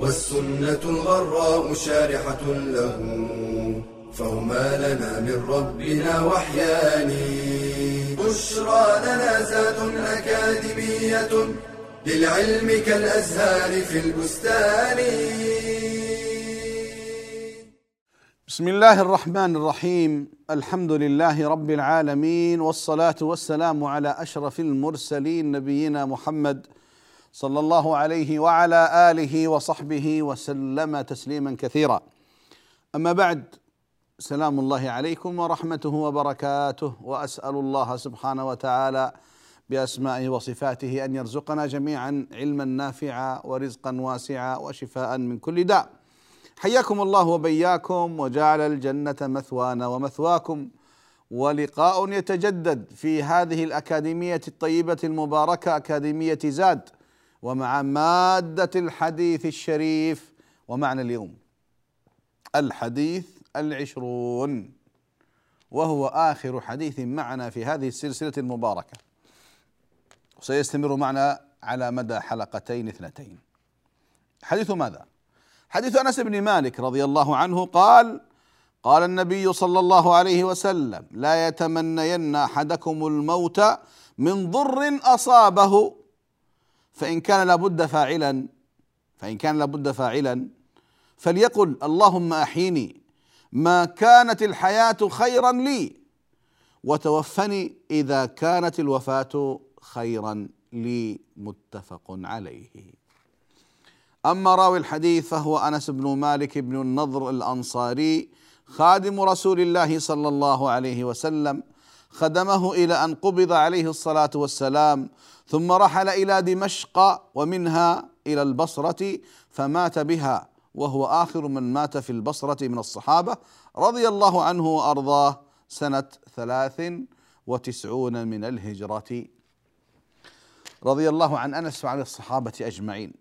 والسنة الغراء شارحة له فهما لنا من ربنا وحيان. بشرى لنا زاد أكاديمية للعلم كالأزهار في البستان. بسم الله الرحمن الرحيم. الحمد لله رب العالمين والصلاة والسلام على أشرف المرسلين نبينا محمد صلى الله عليه وعلى آله وصحبه وسلم تسليما كثيرا. أما بعد سلام الله عليكم ورحمته وبركاته وأسأل الله سبحانه وتعالى بأسمائه وصفاته أن يرزقنا جميعا علما نافعا ورزقا واسعا وشفاء من كل داء. حياكم الله وبياكم وجعل الجنة مثوانا ومثواكم ولقاء يتجدد في هذه الأكاديمية الطيبة المباركة أكاديمية زاد. ومع مادة الحديث الشريف. ومعنى اليوم الحديث العشرون وهو آخر حديث معنا في هذه السلسلة المباركة. وسيستمر معنا على مدى حلقتين اثنتين. حديث ماذا؟ حديث أنس بن مالك رضي الله عنه قال قال النبي صلى الله عليه وسلم لا يتمنين أحدكم الموت من ضر أصابه فإن كان لابد فاعلا فإن كان لابد فاعلا فليقل اللهم أحيني ما كانت الحياة خيرا لي وتوفني إذا كانت الوفاة خيرا لي متفق عليه. أما راوي الحديث فهو أنس بن مالك بن النضر الأنصاري خادم رسول الله صلى الله عليه وسلم خدمه إلى أن قبض عليه الصلاة والسلام ثم رحل إلى دمشق ومنها إلى البصرة فمات بها وهو آخر من مات في البصرة من الصحابة رضي الله عنه وأرضاه سنة ثلاث وتسعون من الهجرة. رضي الله عن أنس وعن الصحابة أجمعين.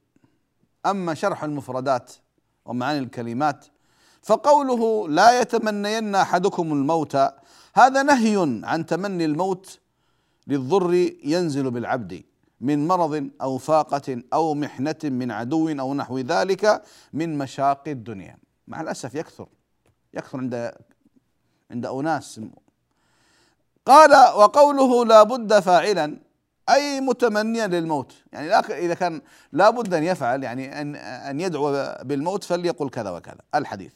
أما شرح المفردات ومعاني الكلمات فقوله لا يتمنين أحدكم الموت هذا نهي عن تمني الموت للضر ينزل بالعبد من مرض أو فاقة أو محنة من عدو أو نحو ذلك من مشاق الدنيا. مع الأسف يكثر يكثر عند عند أناس. قال وقوله لا بد فاعلا أي متمنيا للموت. يعني إذا كان لابد أن يفعل يعني أن أن يدعو بالموت فليقل كذا وكذا. الحديث.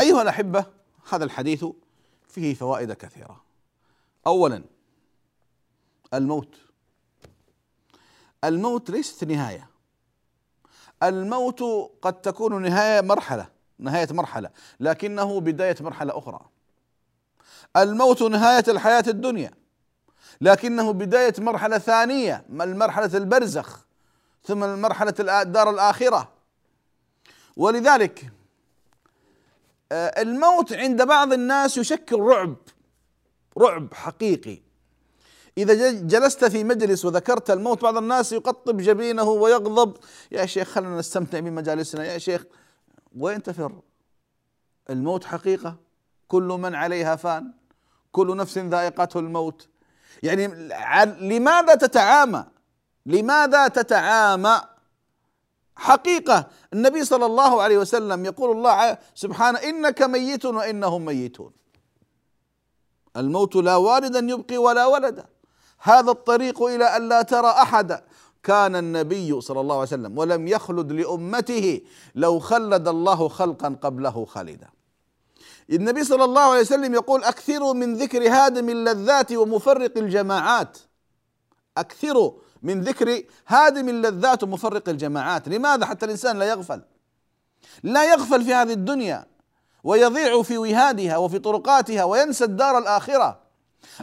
أيها الأحبة هذا الحديث فيه فوائد كثيرة. اولا الموت. الموت ليست نهاية. الموت قد تكون نهاية مرحلة نهاية مرحلة لكنه بداية مرحلة أخرى. الموت نهاية الحياة الدنيا لكنه بداية مرحلة ثانية مرحلة البرزخ ثم مرحلة الدار الآخرة. ولذلك الموت عند بعض الناس يشكل رعب رعب حقيقي. إذا جلست في مجلس وذكرت الموت بعض الناس يقطب جبينه ويغضب. يا شيخ خلنا نستمتع بمجالسنا يا شيخ. وين تفر؟ الموت حقيقة. كل من عليها فان كل نفس ذائقته الموت. يعني لماذا تتعامى؟ لماذا تتعامى؟ حقيقة النبي صلى الله عليه وسلم يقول الله سبحانه إنك ميت وإنهم ميتون. الموت لا والدا يبقي ولا ولدا هذا الطريق إلى أن لا ترى أحدا كان النبي صلى الله عليه وسلم ولم يخلد لأمته لو خلد الله خلقا قبله خالدا. النبي صلى الله عليه وسلم يقول أكثروا من ذكر هادم اللذات ومفرق الجماعات. أكثروا. من ذكر هادم اللذات ومفرق الجماعات. لماذا؟ حتى الإنسان لا يغفل. لا يغفل في هذه الدنيا ويضيع في وهادها وفي طرقاتها وينسى الدار الآخرة.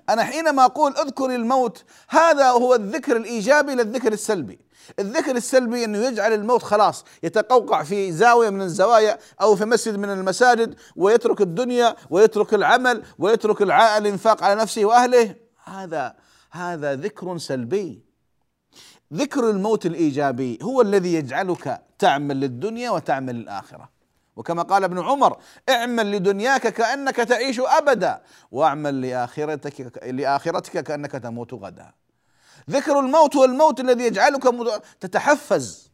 أنا حينما أقول اذكر الموت هذا هو الذكر الإيجابي للذكر السلبي. الذكر السلبي أنه يجعل الموت خلاص يتقوقع في زاوية من الزوايا أو في مسجد من المساجد ويترك الدنيا ويترك العمل ويترك الإنفاق على نفسه وأهله. هذا هذا ذكر سلبي. ذكر الموت الإيجابي هو الذي يجعلك تعمل للدنيا وتعمل للآخرة. وكما قال ابن عمر اعمل لدنياك كأنك تعيش أبدا واعمل لآخرتك لآخرتك كأنك تموت غدا. ذكر الموت هو الموت الذي يجعلك تتحفز.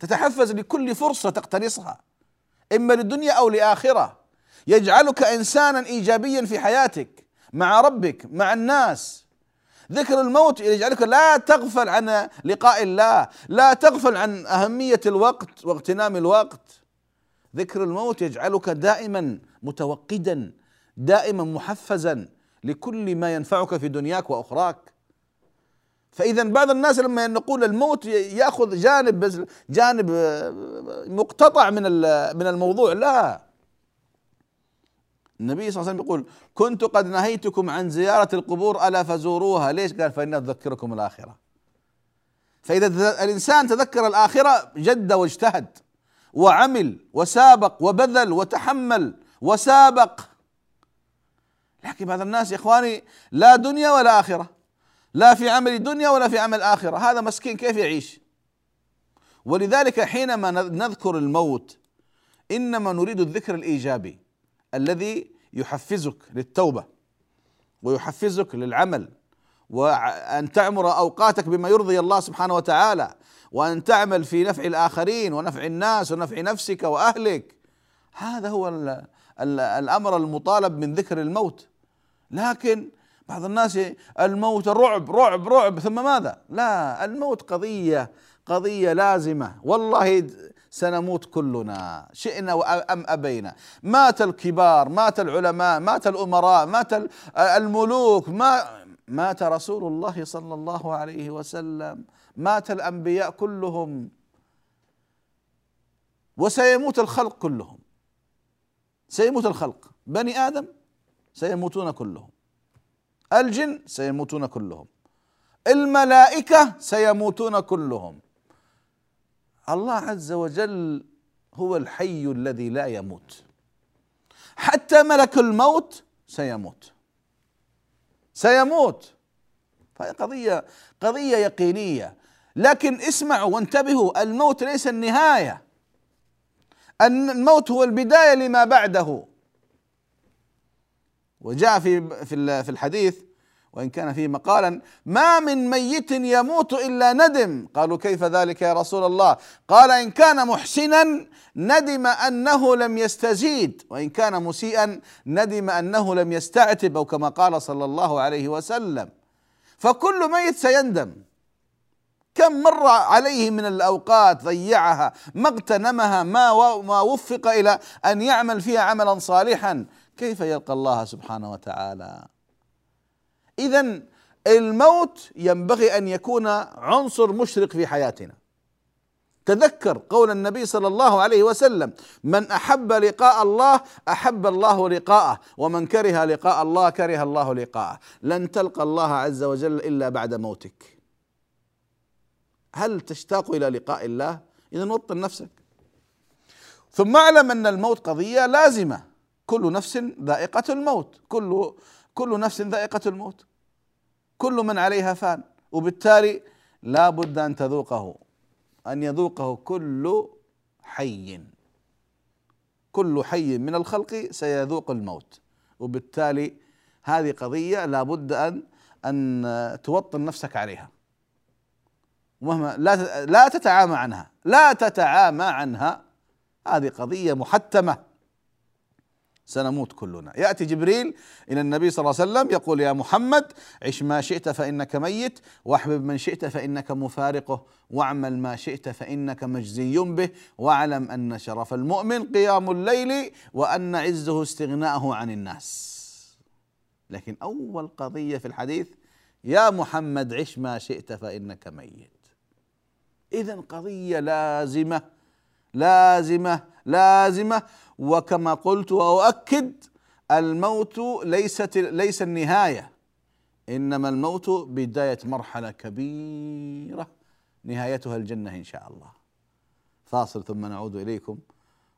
تتحفز لكل فرصة تقتنصها إما للدنيا أو لآخرة. يجعلك إنسانا إيجابيا في حياتك مع ربك مع الناس. ذكر الموت يجعلك لا تغفل عن لقاء الله لا تغفل عن أهمية الوقت واغتنام الوقت. ذكر الموت يجعلك دائما متوقدا دائما محفزا لكل ما ينفعك في دنياك وأخراك. فاذا بعض الناس لما نقول الموت يأخذ جانب جانب مقتطع من من الموضوع لا. النبي صلى الله عليه وسلم يقول كنت قد نهيتكم عن زيارة القبور ألا فزوروها. ليش؟ قال فإنها تذكركم الآخرة. فإذا الإنسان تذكر الآخرة جد واجتهد وعمل وسابق وبذل وتحمل وسابق. لكن بعض الناس يا إخواني لا دنيا ولا آخرة لا في عمل دنيا ولا في عمل آخرة هذا مسكين كيف يعيش؟ ولذلك حينما نذكر الموت إنما نريد الذكر الإيجابي. الذي يحفزك للتوبة ويحفزك للعمل وأن تعمر أوقاتك بما يرضي الله سبحانه وتعالى وأن تعمل في نفع الآخرين ونفع الناس ونفع نفسك وأهلك. هذا هو الأمر المطالب من ذكر الموت. لكن بعض الناس الموت رعب رعب رعب. ثم ماذا؟ لا الموت قضية قضية لازمة. والله سنموت كلنا. شئنا أم أبينا. مات الكبار مات العلماء مات الأمراء مات الملوك ما مات رسول الله صلى الله عليه وسلم. مات الأنبياء كلهم. وسيموت الخلق كلهم. سيموت الخلق. بني آدم سيموتون كلهم. الجن سيموتون كلهم. الملائكة سيموتون كلهم. الله عز وجل هو الحي الذي لا يموت. حتى ملك الموت سيموت. سيموت. فهي قضية قضية يقينية. لكن اسمعوا وانتبهوا الموت ليس النهاية. الموت هو البداية لما بعده. وجاء في في الحديث وإن كان فيه مقالا ما من ميت يموت إلا ندم. قالوا كيف ذلك يا رسول الله؟ قال إن كان محسنا ندم أنه لم يستزيد. وإن كان مسيئا ندم أنه لم يستعتب. أو كما قال صلى الله عليه وسلم. فكل ميت سيندم. كم مر عليه من الأوقات ضيعها ما اغتنمها ما ما وفق إلى أن يعمل فيها عملا صالحا. كيف يلقى الله سبحانه وتعالى؟ اذا الموت ينبغي أن يكون عنصر مشرق في حياتنا. تذكر قول النبي صلى الله عليه وسلم من أحب لقاء الله أحب الله لقاءه ومن كره لقاء الله كره الله لقاءه. لن تلقى الله عز وجل إلا بعد موتك. هل تشتاق إلى لقاء الله؟ اذا وطن نفسك. ثم اعلم أن الموت قضية لازمة. كل نفس ذائقة الموت. كل كل نفس ذائقة الموت. كل من عليها فان. وبالتالي لا بد أن تذوقه. أن يذوقه كل حي. كل حي من الخلق سيذوق الموت. وبالتالي هذه قضية لا بد أن أن توطن نفسك عليها. ومهما لا لا تتعامى عنها. لا تتعامى عنها. هذه قضية محتمة. سنموت كلنا. يأتي جبريل إلى النبي صلى الله عليه وسلم يقول يا محمد عش ما شئت فإنك ميت واحبب من شئت فإنك مفارقه واعمل ما شئت فإنك مجزي به واعلم أن شرف المؤمن قيام الليل وأن عزه استغناءه عن الناس. لكن أول قضية في الحديث يا محمد عش ما شئت فإنك ميت. اذا قضية لازمة لازمة لازمة وكما قلت وأؤكد الموت ليست ليس النهاية إنما الموت بداية مرحلة كبيرة نهايتها الجنة إن شاء الله فاصل ثم نعود إليكم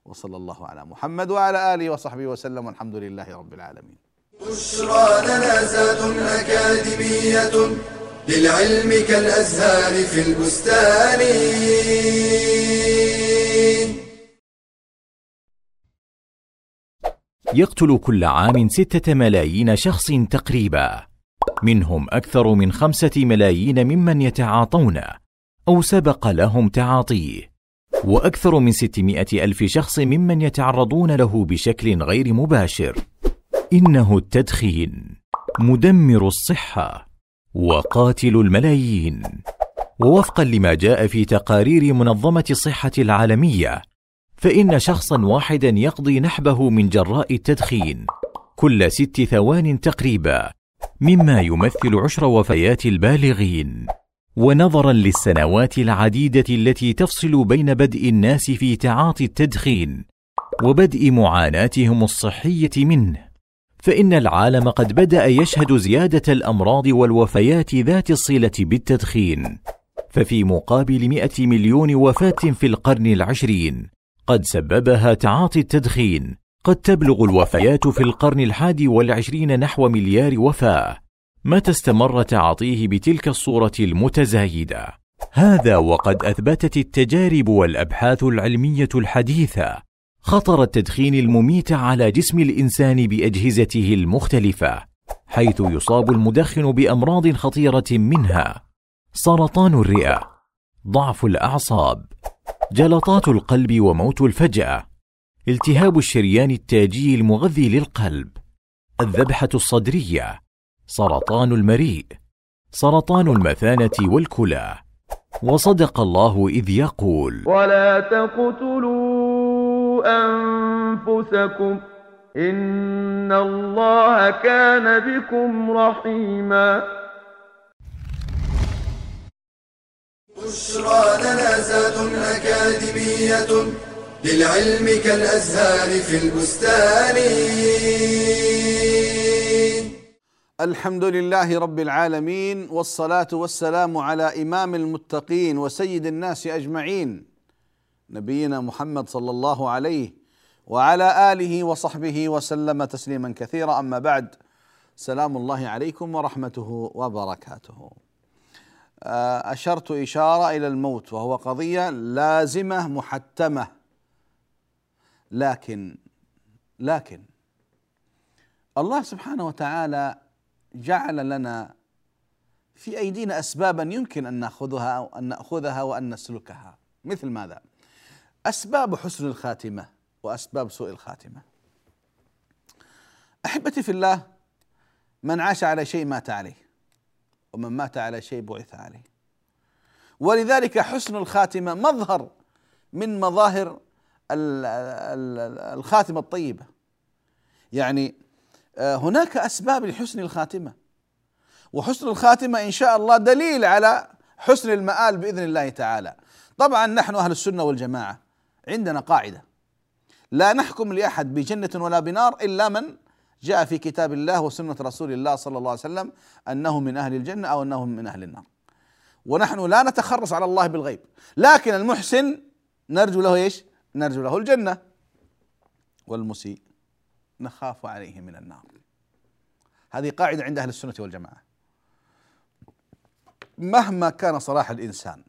وصلى الله على محمد وعلى آله وصحبه وسلم والحمد لله رب العالمين. بشرى لنا أكاديمية للعلم كالأزهار في البستان. يقتل كل عام ستة ملايين شخص تقريبا. منهم أكثر من خمسة ملايين ممن يتعاطونه أو سبق لهم تعاطيه. وأكثر من ستمائة ألف شخص ممن يتعرضون له بشكل غير مباشر. إنه التدخين مدمر الصحة وقاتل الملايين. ووفقا لما جاء في تقارير منظمة الصحة العالمية فإن شخصا واحدا يقضي نحبه من جراء التدخين كل ست ثوان تقريبا مما يمثل عشر وفيات البالغين. ونظرا للسنوات العديدة التي تفصل بين بدء الناس في تعاطي التدخين وبدء معاناتهم الصحية منه. فإن العالم قد بدأ يشهد زيادة الأمراض والوفيات ذات الصلة بالتدخين. ففي مقابل مئة مليون وفاة في القرن العشرين قد سببها تعاطي التدخين. قد تبلغ الوفيات في القرن الحادي والعشرين نحو مليار وفاة. متى استمر تعاطيه بتلك الصورة المتزايدة؟ هذا وقد أثبتت التجارب والأبحاث العلمية الحديثة. خطر التدخين المميت على جسم الإنسان بأجهزته المختلفة حيث يصاب المدخن بأمراض خطيرة منها. سرطان الرئة. ضعف الأعصاب. جلطات القلب وموت الفجأة. التهاب الشريان التاجي المغذي للقلب. الذبحة الصدرية. سرطان المريء. سرطان المثانة والكلى. وصدق الله إذ يقول ولا تقتلوا أنفسكم. إن الله كان بكم رحيما. بشرى لنا زاد أكاديمية للعلم كالأزهار في البستان. الحمد لله رب العالمين والصلاة والسلام على إمام المتقين وسيد الناس أجمعين. نبينا محمد صلى الله عليه وعلى آله وصحبه وسلم تسليما كثيرا. أما بعد سلام الله عليكم ورحمته وبركاته. آه، أشرت إشارة إلى الموت وهو قضية لازمة محتمة لكن لكن الله سبحانه وتعالى جعل لنا في أيدينا اسبابا يمكن أن نأخذها أو أن نأخذها وأن نسلكها مثل ماذا؟ أسباب حسن الخاتمة وأسباب سوء الخاتمة. أحبتي في الله من عاش على شيء مات عليه ومن مات على شيء بعث عليه. ولذلك حسن الخاتمة مظهر من مظاهر الخاتمة الطيبة. يعني آه، هناك أسباب لحسن الخاتمة وحسن الخاتمة إن شاء الله دليل على حسن المآل بإذن الله تعالى طبعا نحن أهل السنة والجماعة عندنا قاعدة لا نحكم لأحد بجنة ولا بنار إلا من جاء في كتاب الله وسنة رسول الله صلى الله عليه وسلم أنه من أهل الجنة أو أنه من أهل النار. ونحن لا نتخرص على الله بالغيب لكن المحسن نرجو له إيش؟ نرجو له الجنة. والمسيء نخاف عليه من النار. هذه قاعدة عند أهل السنة والجماعة. مهما كان صلاح الإنسان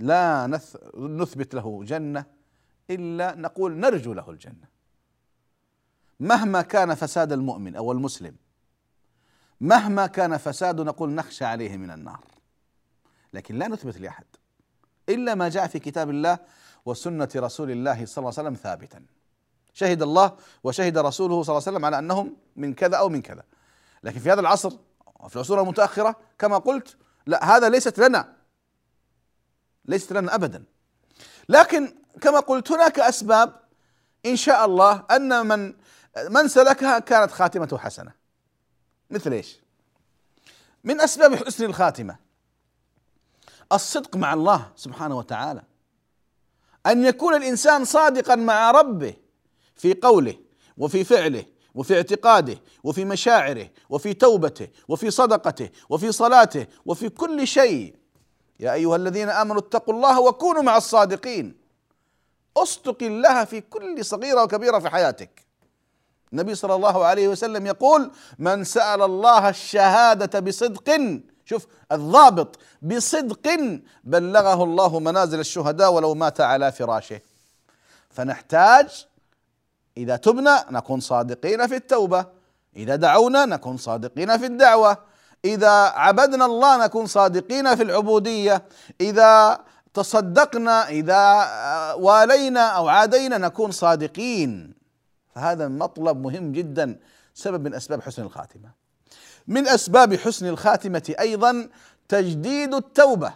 لا نثبت له جنة إلا نقول نرجو له الجنة. مهما كان فساد المؤمن أو المسلم مهما كان فساد نقول نخشى عليه من النار. لكن لا نثبت لأحد إلا ما جاء في كتاب الله وسنة رسول الله صلى الله عليه وسلم ثابتا. شهد الله وشهد رسوله صلى الله عليه وسلم على أنهم من كذا أو من كذا. لكن في هذا العصر وفي العصور المتأخرة كما قلت لا هذا ليست لنا ليست لنا ابدا. لكن كما قلت هناك أسباب إن شاء الله أن من من سلكها كانت خاتمته حسنة. مثل إيش؟ من أسباب حسن الخاتمة الصدق مع الله سبحانه وتعالى. أن يكون الإنسان صادقا مع ربه في قوله وفي فعله وفي اعتقاده وفي مشاعره وفي توبته وفي صدقته وفي صلاته وفي كل شيء. يا أيها الذين آمنوا اتقوا الله وكونوا مع الصادقين. أصدق الله في كل صغيرة وكبيرة في حياتك. النبي صلى الله عليه وسلم يقول من سأل الله الشهادة بصدق شوف الضابط بصدق بلغه الله منازل الشهداء ولو مات على فراشه. فنحتاج إذا تبنا نكون صادقين في التوبة. إذا دعونا نكون صادقين في الدعوة. إذا عبدنا الله نكون صادقين في العبودية. إذا تصدقنا إذا والينا أو عادينا نكون صادقين. فهذا مطلب مهم جدا سبب من أسباب حسن الخاتمة. من أسباب حسن الخاتمة أيضا تجديد التوبة.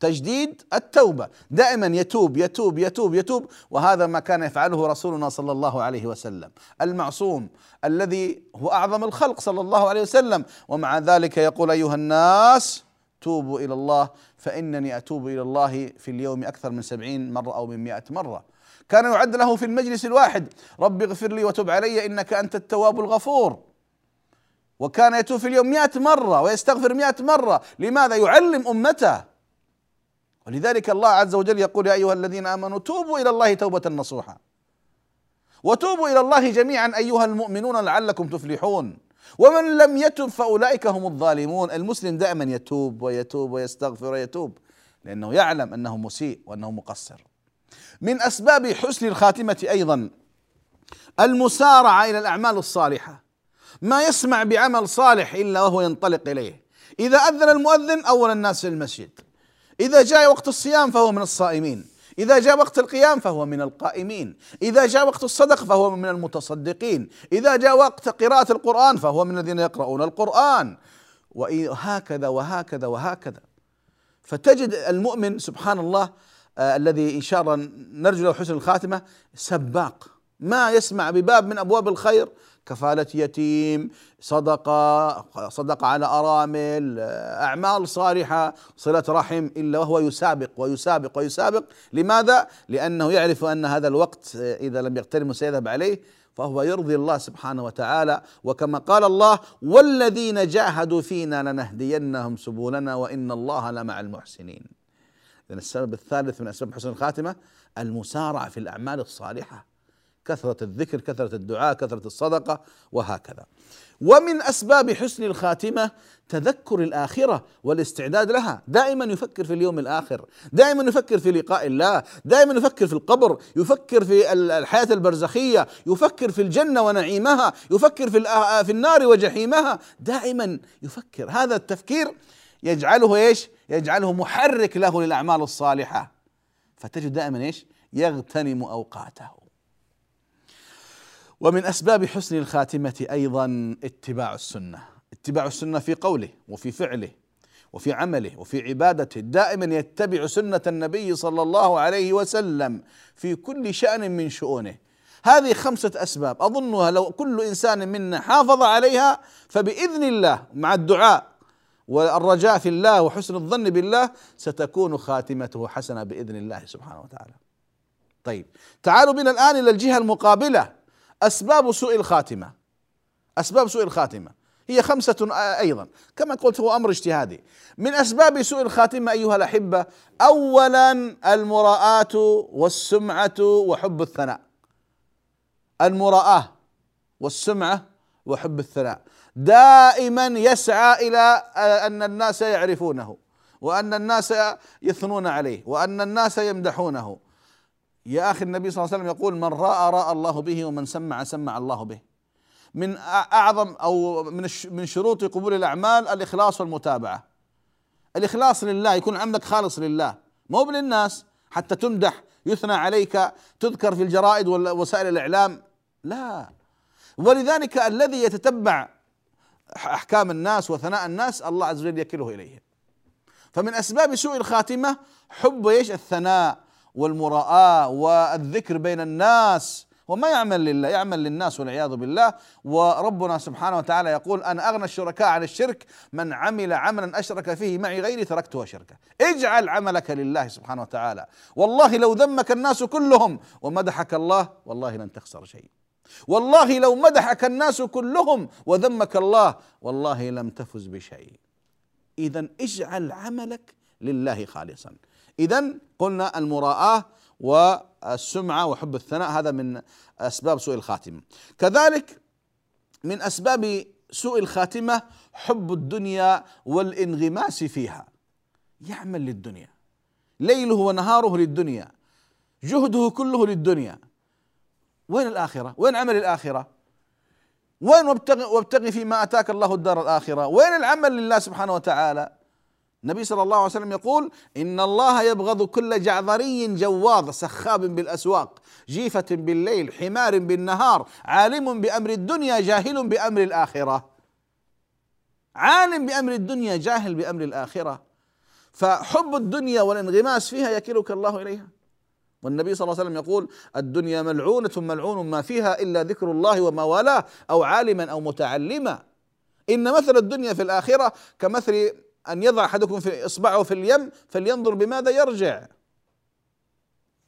تجديد التوبة. دائما يتوب يتوب يتوب يتوب وهذا ما كان يفعله رسولنا صلى الله عليه وسلم. المعصوم الذي هو أعظم الخلق صلى الله عليه وسلم. ومع ذلك يقول أيها الناس توبوا إلى الله فإنني أتوب إلى الله في اليوم أكثر من سبعين مرة أو من مئة مرة. كان يعد له في المجلس الواحد. رب اغفر لي وتب علي إنك أنت التواب الغفور. وكان يتوب في اليوم مئة مرة ويستغفر مئة مرة. لماذا يعلم أمته؟ ولذلك الله عز وجل يقول يا أيها الذين آمنوا توبوا إلى الله توبة نصوحا. وتوبوا إلى الله جميعا أيها المؤمنون لعلكم تفلحون. ومن لم يتب فأولئك هم الظالمون. المسلم دائما يتوب ويتوب ويستغفر ويتوب لأنه يعلم أنه مسيء وأنه مقصر. من أسباب حسن الخاتمة أيضا المسارعة إلى الأعمال الصالحة. ما يسمع بعمل صالح إلا وهو ينطلق إليه. إذا أذن المؤذن أول الناس في المسجد. إذا جاء وقت الصيام فهو من الصائمين. إذا جاء وقت القيام فهو من القائمين. إذا جاء وقت الصدق فهو من المتصدقين. إذا جاء وقت قراءة القرآن فهو من الذين يقرؤون القرآن. وهكذا وهكذا وهكذا. فتجد المؤمن سبحان الله الذي إن شاء الله نرجو له حسن الخاتمة. سباق. ما يسمع بباب من أبواب الخير. كفالة يتيم صدقة صدقة على أرامل أعمال صالحة صلة رحم إلا وهو يسابق ويسابق ويسابق. لماذا؟ لأنه يعرف أن هذا الوقت إذا لم يغتنم سيذهب عليه فهو يرضي الله سبحانه وتعالى. وكما قال الله والذين جاهدوا فينا لنهدينهم سبلنا وإن الله لمع المحسنين. إذن السبب الثالث من أسباب حسن الخاتمة المسارعة في الأعمال الصالحة. كثرة الذكر كثرة الدعاء كثرة الصدقة وهكذا. ومن أسباب حسن الخاتمة تذكر الآخرة والاستعداد لها. دائما يفكر في اليوم الآخر. دائما يفكر في لقاء الله. دائما يفكر في القبر. يفكر في الحياة البرزخية. يفكر في الجنة ونعيمها. يفكر في, في النار وجحيمها. دائما يفكر. هذا التفكير يجعله إيش؟ يجعله محرك له للأعمال الصالحة. فتجد دائما إيش؟ يغتنم أوقاته. ومن أسباب حسن الخاتمة أيضا اتباع السنة. اتباع السنة في قوله وفي فعله وفي عمله وفي عبادته. دائما يتبع سنة النبي صلى الله عليه وسلم في كل شأن من شؤونه. هذه خمسة أسباب. أظنها لو كل إنسان منا حافظ عليها فبإذن الله مع الدعاء والرجاء في الله وحسن الظن بالله ستكون خاتمته حسنة بإذن الله سبحانه وتعالى. طيب تعالوا بنا الآن إلى الجهة المقابلة. أسباب سوء الخاتمة. أسباب سوء الخاتمة. هي خمسة أيضا. كما قلت هو أمر اجتهادي. من أسباب سوء الخاتمة أيها الأحبة أولا المراءة والسمعة وحب الثناء. المراءة والسمعة وحب الثناء. دائما يسعى إلى أن الناس يعرفونه وأن الناس يثنون عليه وأن الناس يمدحونه. يا أخي النبي صلى الله عليه وسلم يقول من رأى رأى الله به ومن سمع سمع الله به. من أعظم أو من من شروط قبول الأعمال الإخلاص والمتابعة. الإخلاص لله يكون عملك خالص لله. مو للناس حتى تمدح يثنى عليك تذكر في الجرائد ووسائل الإعلام. لا. ولذلك الذي يتتبع أحكام الناس وثناء الناس الله عز وجل يكله إليهم. فمن أسباب سوء الخاتمة حب إيش؟ الثناء والمراءة والذكر بين الناس. وما يعمل لله يعمل للناس والعياذ بالله. وربنا سبحانه وتعالى يقول أنا أغنى الشركاء عن الشرك من عمل عملا أشرك فيه معي غيري تركته وشركه اجعل عملك لله سبحانه وتعالى. والله لو ذمك الناس كلهم ومدحك الله والله لن تخسر شيء والله لو مدحك الناس كلهم وذمك الله والله لم تفز بشيء. اذا اجعل عملك لله خالصا. اذا قلنا المراءة والسمعة وحب الثناء هذا من أسباب سوء الخاتمة. كذلك من أسباب سوء الخاتمة حب الدنيا والانغماس فيها. يعمل للدنيا. ليله ونهاره للدنيا. جهده كله للدنيا. وين الآخرة؟ وين عمل الآخرة؟ وين وابتغي, وابتغي فيما أتاك الله الدار الآخرة؟ وين العمل لله سبحانه وتعالى؟ النبي صلى الله عليه وسلم يقول إن الله يبغض كل جعذري جواظ سخاب بالأسواق جيفة بالليل حمار بالنهار عالم بأمر الدنيا جاهل بأمر الآخرة. عالم بأمر الدنيا جاهل بأمر الآخرة. فحب الدنيا والانغماس فيها يكلك الله إليها. والنبي صلى الله عليه وسلم يقول الدنيا ملعونة ملعون ما فيها إلا ذكر الله وما والاه أو عالما أو متعلما. إن مثل الدنيا في الآخرة كمثل أن يضع أحدكم في إصبعه في اليم فلينظر بماذا يرجع.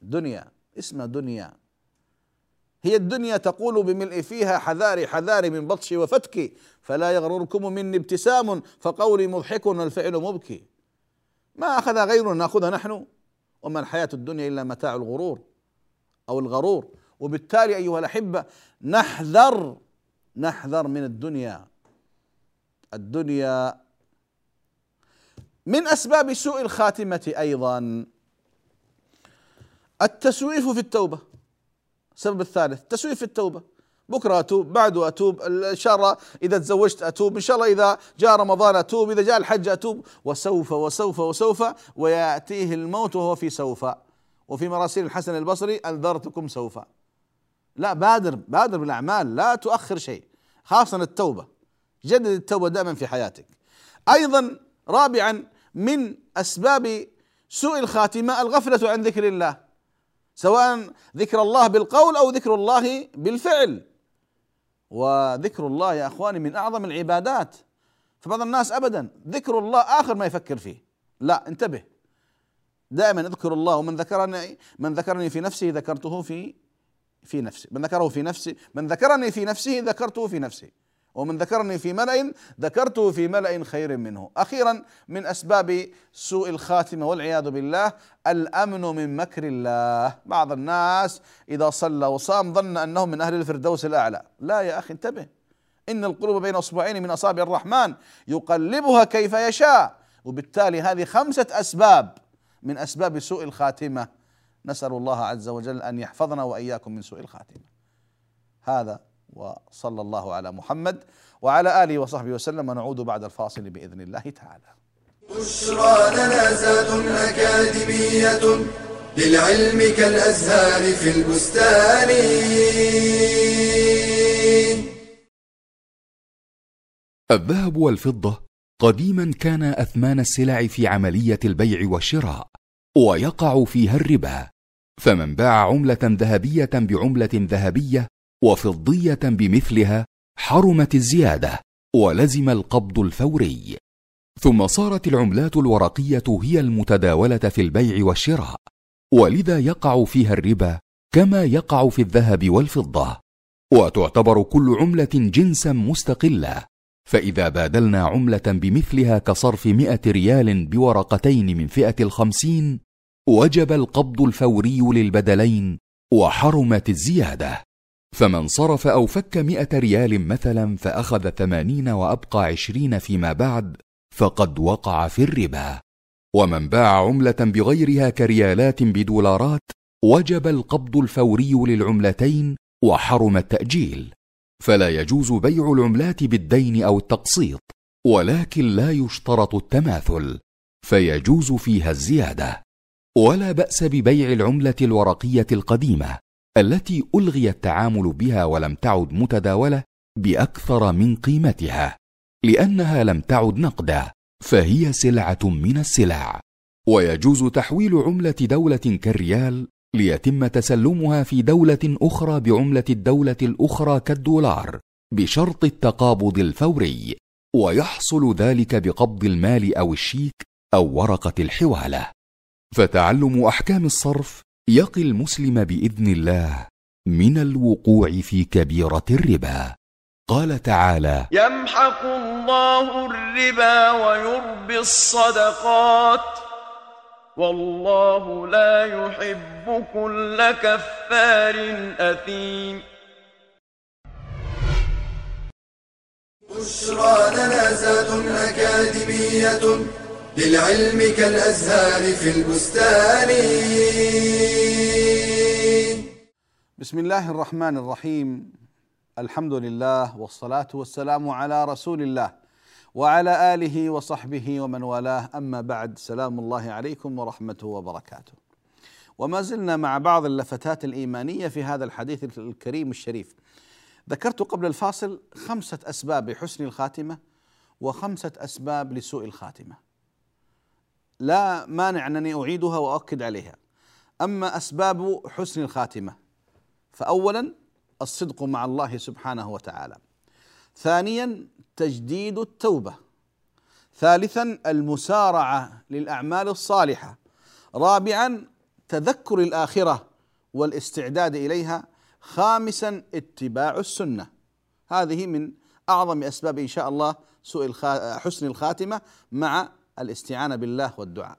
دنيا اسمها دنيا. هي الدنيا تقول بملء فيها حذاري حذاري من بطشي وفتكي فلا يغرركم مني ابتسام فقولي مضحك والفعل مبكي. ما أخذ غيرنا نأخذها نحن. وما الحياة الدنيا إلا متاع الغرور أو الغرور. وبالتالي أيها الأحبة نحذر نحذر من الدنيا. الدنيا من أسباب سوء الخاتمة أيضا. التسويف في التوبة السبب الثالث تسويف في التوبة. بكرة أتوب بعده أتوب إن شاء الله إذا تزوجت أتوب إن شاء الله إذا جاء رمضان أتوب إذا جاء الحج أتوب وسوف وسوف وسوف ويأتيه الموت وهو في سوف. وفي مراسيل الحسن البصري أنذرتكم سوف. لا بادر بادر بالأعمال لا تؤخر شيء خاصة التوبة. جدد التوبة دائما في حياتك. أيضا رابعا من أسباب سوء الخاتمة الغفلة عن ذكر الله سواء ذكر الله بالقول أو ذكر الله بالفعل. وذكر الله يا إخواني من أعظم العبادات. فبعض الناس ابدا ذكر الله آخر ما يفكر فيه. لا انتبه. دائما اذكر الله ومن ذكرني من ذكرني في نفسه ذكرته في في نفسي. من ذكره في نفسي من ذكرني في نفسه ذكرته في نفسي. ومن ذكرني في ملأ ذكرته في ملأ خير منه. أخيرا من أسباب سوء الخاتمة والعياذ بالله الأمن من مكر الله. بعض الناس إذا صلى وصام ظن أنه من أهل الفردوس الأعلى. لا يا أخي انتبه. إن القلوب بين أصبعين من أصابع الرحمن يقلبها كيف يشاء. وبالتالي هذه خمسة أسباب من أسباب سوء الخاتمة. نسأل الله عز وجل أن يحفظنا وإياكم من سوء الخاتمة. هذا وصلى الله على محمد وعلى آله وصحبه وسلم ونعود بعد الفاصل بإذن الله تعالى. بشرى لنا زاد أكاديمية للعلم كالأزهار في البستان. الذهب والفضة قديما كان أثمان السلع في عملية البيع والشراء ويقع فيها الربا فمن باع عملة ذهبية بعملة ذهبية وفضية بمثلها حرمت الزيادة ولزم القبض الفوري. ثم صارت العملات الورقية هي المتداولة في البيع والشراء. ولذا يقع فيها الربا كما يقع في الذهب والفضة. وتعتبر كل عملة جنسا مستقلا فإذا بادلنا عملة بمثلها كصرف مئة ريال بورقتين من فئة الخمسين وجب القبض الفوري للبدلين وحرمت الزيادة. فمن صرف أو فك مئة ريال مثلا فأخذ ثمانين وأبقى عشرين فيما بعد فقد وقع في الربا. ومن باع عملة بغيرها كريالات بدولارات وجب القبض الفوري للعملتين وحرم التأجيل. فلا يجوز بيع العملات بالدين أو التقسيط ولكن لا يشترط التماثل فيجوز فيها الزيادة. ولا بأس ببيع العملة الورقية القديمة. التي ألغي التعامل بها ولم تعد متداولة بأكثر من قيمتها لأنها لم تعد نقدا فهي سلعة من السلع. ويجوز تحويل عملة دولة كالريال ليتم تسلمها في دولة أخرى بعملة الدولة الأخرى كالدولار بشرط التقابض الفوري ويحصل ذلك بقبض المال أو الشيك أو ورقة الحوالة. فتعلم أحكام الصرف يقي المسلم بإذن الله من الوقوع في كبيرة الربا. قال تعالى يمحق الله الربا ويربي الصدقات والله لا يحب كل كفار أثيم. بشرى لنا زاد أكاديمية للعلم كالأزهار في البستان. بسم الله الرحمن الرحيم. الحمد لله والصلاة والسلام على رسول الله وعلى آله وصحبه ومن والاه. أما بعد سلام الله عليكم ورحمته وبركاته. وما زلنا مع بعض اللفتات الإيمانية في هذا الحديث الكريم الشريف. ذكرت قبل الفاصل خمسة أسباب لحسن الخاتمة وخمسة أسباب لسوء الخاتمة. لا مانع أنني أعيدها وأؤكد عليها. أما أسباب حسن الخاتمة فأولا الصدق مع الله سبحانه وتعالى. ثانيا تجديد التوبة. ثالثا المسارعة للأعمال الصالحة. رابعا تذكر الآخرة والاستعداد إليها. خامسا اتباع السنة. هذه من أعظم أسباب إن شاء الله سوء حسن الخاتمة مع الاستعانة بالله والدعاء.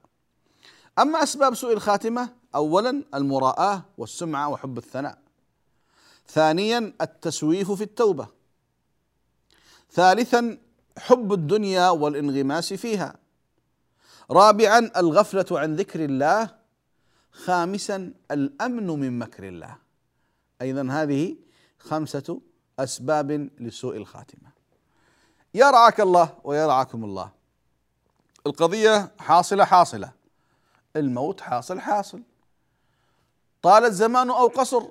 أما أسباب سوء الخاتمة اولا المراءة والسمعة وحب الثناء. ثانيا التسويف في التوبة. ثالثا حب الدنيا والانغماس فيها. رابعا الغفلة عن ذكر الله. خامسا الأمن من مكر الله. أيضا هذه خمسة أسباب لسوء الخاتمة. يرعاك الله ويرعاكم الله. القضية حاصلة حاصلة. الموت حاصل حاصل. طال الزمان أو قصر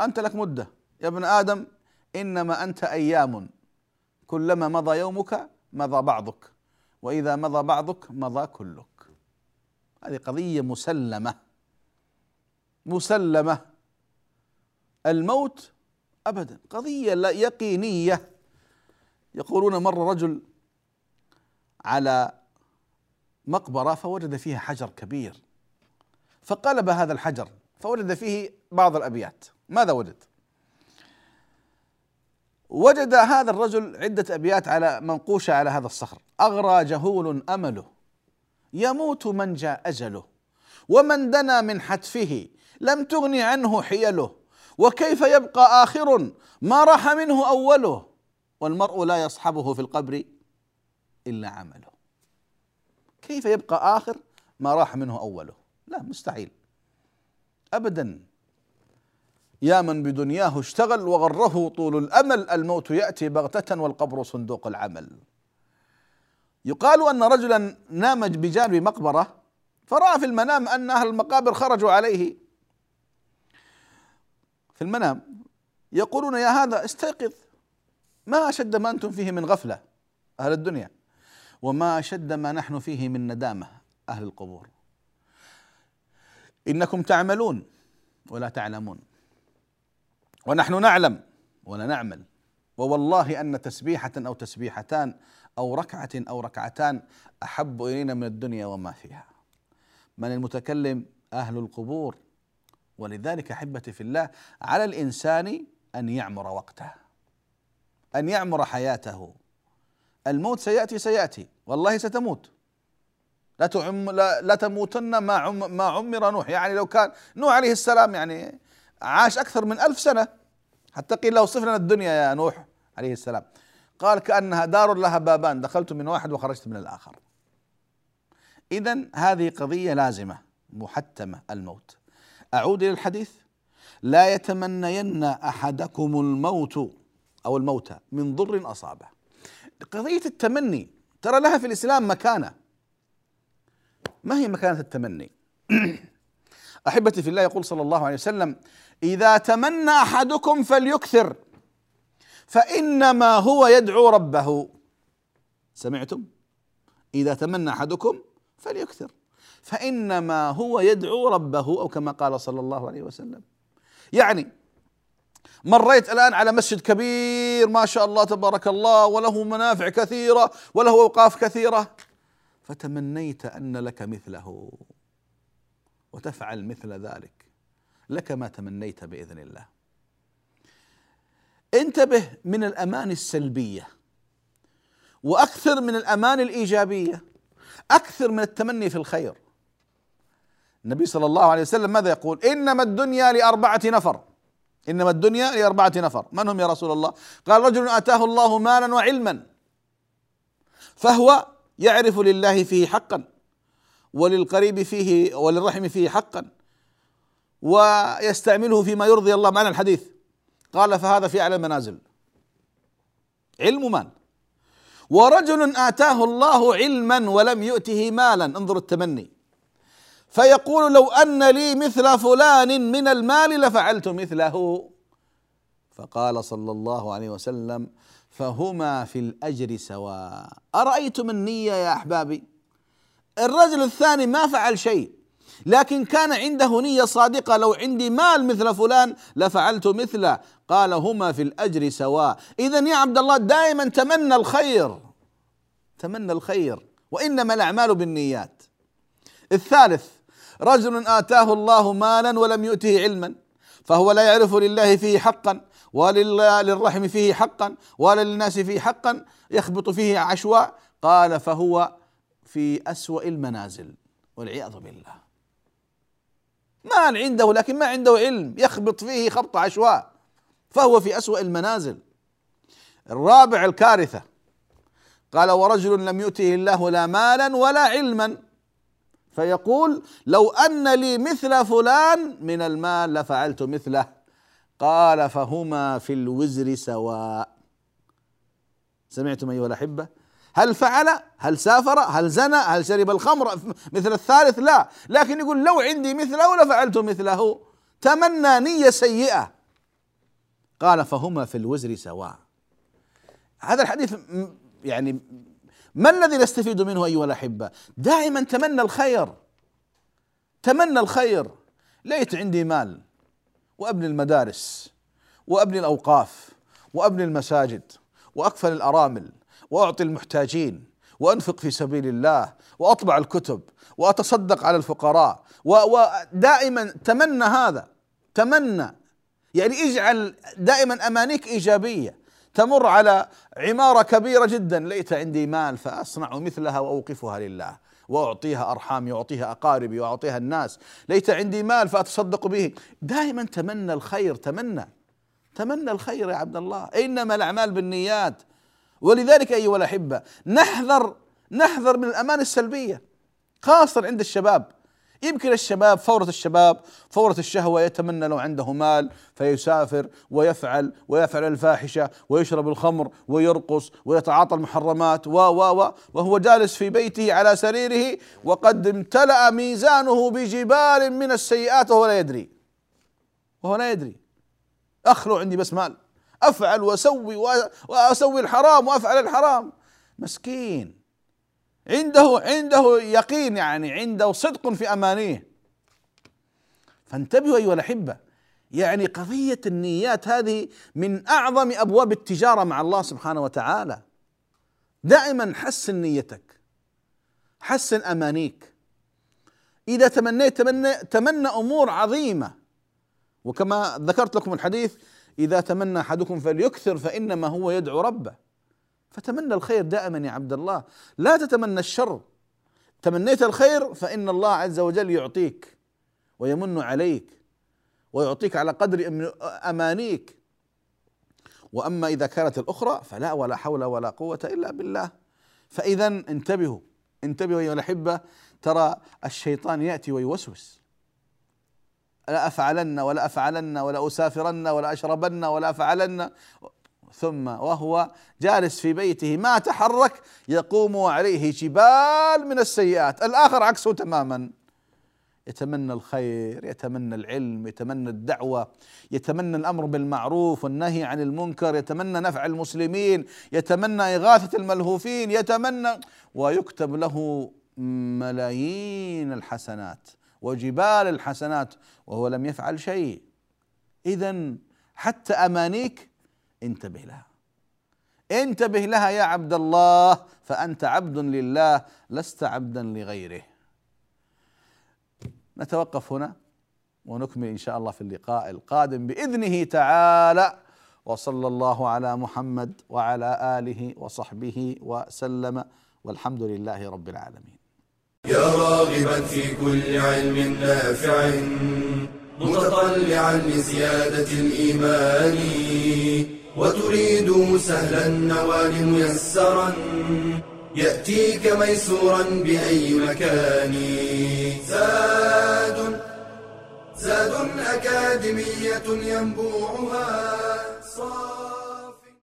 أنت لك مدة. يا ابن آدم إنما أنت أيام. كلما مضى يومك مضى بعضك. وإذا مضى بعضك مضى كلك. هذه قضية مسلمة. مسلمة. الموت ابدا. قضية لا يقينية. يقولون مر رجل على مقبرة فوجد فيها حجر كبير. فقلب هذا الحجر فوجد فيه بعض الأبيات. ماذا وجد؟ وجد هذا الرجل عدة أبيات على منقوشة على هذا الصخر. أغرى جهول أمله. يموت من جاء أجله. ومن دنا من حتفه. لم تغن عنه حيله. وكيف يبقى آخر؟ ما راح منه أوله. والمرء لا يصحبه في القبر إلا عمله. كيف يبقى آخر ما راح منه أوله؟ لا مستحيل. أبدا. يا من بدنياه اشتغل وغره طول الأمل الموت يأتي بغتة والقبر صندوق العمل. يقال أن رجلا نام بجانب مقبرة فرأى في المنام أن أهل المقابر خرجوا عليه. في المنام يقولون يا هذا استيقظ ما أشد ما أنتم فيه من غفلة أهل الدنيا. وما أشد ما نحن فيه من ندامة أهل القبور. إنكم تعملون ولا تعلمون. ونحن نعلم ولا نعمل. ووالله أن تسبيحة أو تسبيحتان أو ركعة أو ركعتان أحب إلينا من الدنيا وما فيها. من المتكلم أهل القبور ولذلك أحبتي في الله على الإنسان أن يعمر وقته أن يعمر حياته. الموت سيأتي سيأتي. والله ستموت. لا تعم لا, لا تموتن ما عم ما عمر نوح. يعني لو كان نوح عليه السلام يعني عاش أكثر من ألف سنة. حتى قيل له صف لنا الدنيا يا نوح عليه السلام. قال كأنها دار لها بابان. دخلت من واحد وخرجت من الآخر. إذا هذه قضية لازمة محتمة الموت. أعود إلى الحديث. لا يتمنين أحدكم الموت أو الموت من ضر أصابه. قضية التمني ترى لها في الإسلام مكانة. ما هي مكانة التمني؟ أحبتي في الله يقول صلى الله عليه وسلم إذا تمنى أحدكم فليكثر فإنما هو يدعو ربه. سمعتم؟ إذا تمنى أحدكم فليكثر فإنما هو يدعو ربه. أو كما قال صلى الله عليه وسلم. يعني مريت الآن على مسجد كبير ما شاء الله تبارك الله وله منافع كثيرة وله أوقاف كثيرة. فتمنيت أن لك مثله وتفعل مثل ذلك. لك ما تمنيت بإذن الله. انتبه من الاماني السلبية وأكثر من الاماني الإيجابية. أكثر من التمني في الخير. النبي صلى الله عليه وسلم ماذا يقول؟ إنما الدنيا لأربعة نفر. إنما الدنيا لأربعة نفر. من هم يا رسول الله؟ قال رجل آتاه الله مالا وعلما فهو يعرف لله فيه حقا وللقريب فيه وللرحم فيه حقا ويستعمله فيما يرضي الله. معنى الحديث. قال فهذا في أعلى المنازل. علم مال ورجل آتاه الله علما ولم يؤته مالا. انظر التمني. فيقول لو أن لي مثل فلان من المال لفعلت مثله. فقال صلى الله عليه وسلم فهما في الأجر سواء. ارايتم النيه يا أحبابي؟ الرجل الثاني ما فعل شيء لكن كان عنده نية صادقة. لو عندي مال مثل فلان لفعلت مثله. قال هما في الأجر سواء. اذا يا عبد الله دائما تمنى الخير. تمنى الخير وإنما الأعمال بالنيات. الثالث رجل آتاه الله مالا ولم يؤته علما فهو لا يعرف لله فيه حقا وللرحم فيه حقا ولا للناس فيه حقا يخبط فيه عشواء قال فهو في أسوأ المنازل والعياذ بالله. مال عنده لكن ما عنده علم يخبط فيه خبط عشواء فهو في أسوأ المنازل. الرابع الكارثة. قال ورجل لم يؤته الله لا مالا ولا علما. فيقول لو أن لي مثل فلان من المال لفعلت مثله. قال فهما في الوزر سواء. سمعتم أيها الأحبة؟ هل فعل؟ هل سافر؟ هل زنى؟ هل شرب الخمر؟ مثل الثالث لا. لكن يقول لو عندي مثله لفعلت مثله. تمنى نية سيئة. قال فهما في الوزر سواء. هذا الحديث يعني ما الذي نستفيد منه أيها الأحبة؟ دائما تمنى الخير. تمنى الخير. ليت عندي مال وأبني المدارس وأبني الأوقاف وأبني المساجد وأكفل الأرامل وأعطي المحتاجين وأنفق في سبيل الله وأطبع الكتب وأتصدق على الفقراء ودائما تمنى هذا. تمنى. يعني اجعل دائما أمانيك إيجابية. تمر على عمارة كبيرة جدا. ليت عندي مال فأصنع مثلها وأوقفها لله. وأعطيها ارحامي واعطيها اقاربي واعطيها الناس. ليت عندي مال فأتصدق به. دائما تمنى الخير تمنى تمنى الخير يا عبد الله. إنما الأعمال بالنيات. ولذلك أيها الأحبة نحذر نحذر من الأمان السلبية خاصة عند الشباب. يمكن الشباب فورة الشباب فورة الشهوة يتمنى لو عنده مال فيسافر ويفعل ويفعل الفاحشة ويشرب الخمر ويرقص ويتعاطى المحرمات و و و وهو جالس في بيته على سريره وقد امتلأ ميزانه بجبال من السيئات وهو لا يدري. وهو لا يدري. أخلو عندي بس مال. أفعل وأسوي وأسوي الحرام وأفعل الحرام. مسكين. عنده عنده يقين يعني عنده صدق في أمانيه. فانتبهوا أيها الأحبة يعني قضية النيات هذه من أعظم أبواب التجارة مع الله سبحانه وتعالى. دائما حسن نيتك حسن أمانيك. إذا تمنيت تمنى تمنى أمور عظيمة وكما ذكرت لكم الحديث إذا تمنى أحدكم فليكثر فإنما هو يدعو ربه. فتمنى الخير دائما يا عبد الله. لا تتمنى الشر. تمنيت الخير فإن الله عز وجل يعطيك ويمن عليك ويعطيك على قدر أمانيك. وأما إذا كانت الأخرى فلا ولا حول ولا قوة إلا بالله. فإذا انتبهوا. انتبهوا أيها الأحبة. ترى الشيطان يأتي ويوسوس. لا أفعلن ولا أفعلن ولا أسافرن ولا أشربن ولا أفعلن. ثم وهو جالس في بيته ما تحرك يقوم عليه جبال من السيئات. الآخر عكسه تماما. يتمنى الخير يتمنى العلم يتمنى الدعوة يتمنى الأمر بالمعروف والنهي عن المنكر يتمنى نفع المسلمين يتمنى إغاثة الملهوفين يتمنى ويكتب له ملايين الحسنات وجبال الحسنات وهو لم يفعل شيء. إذا حتى أمانيك انتبه لها. انتبه لها يا عبد الله فأنت عبد لله لست عبدا لغيره. نتوقف هنا ونكمل إن شاء الله في اللقاء القادم بإذنه تعالى وصلى الله على محمد وعلى آله وصحبه وسلم والحمد لله رب العالمين. يا راغبا في كل علم نافع متطلعا لزيادة الإيمان. وتريد سهلا النوال ميسرا يأتيك ميسورا بأي مكان. زاد زاد أكاديمية ينبوعها صار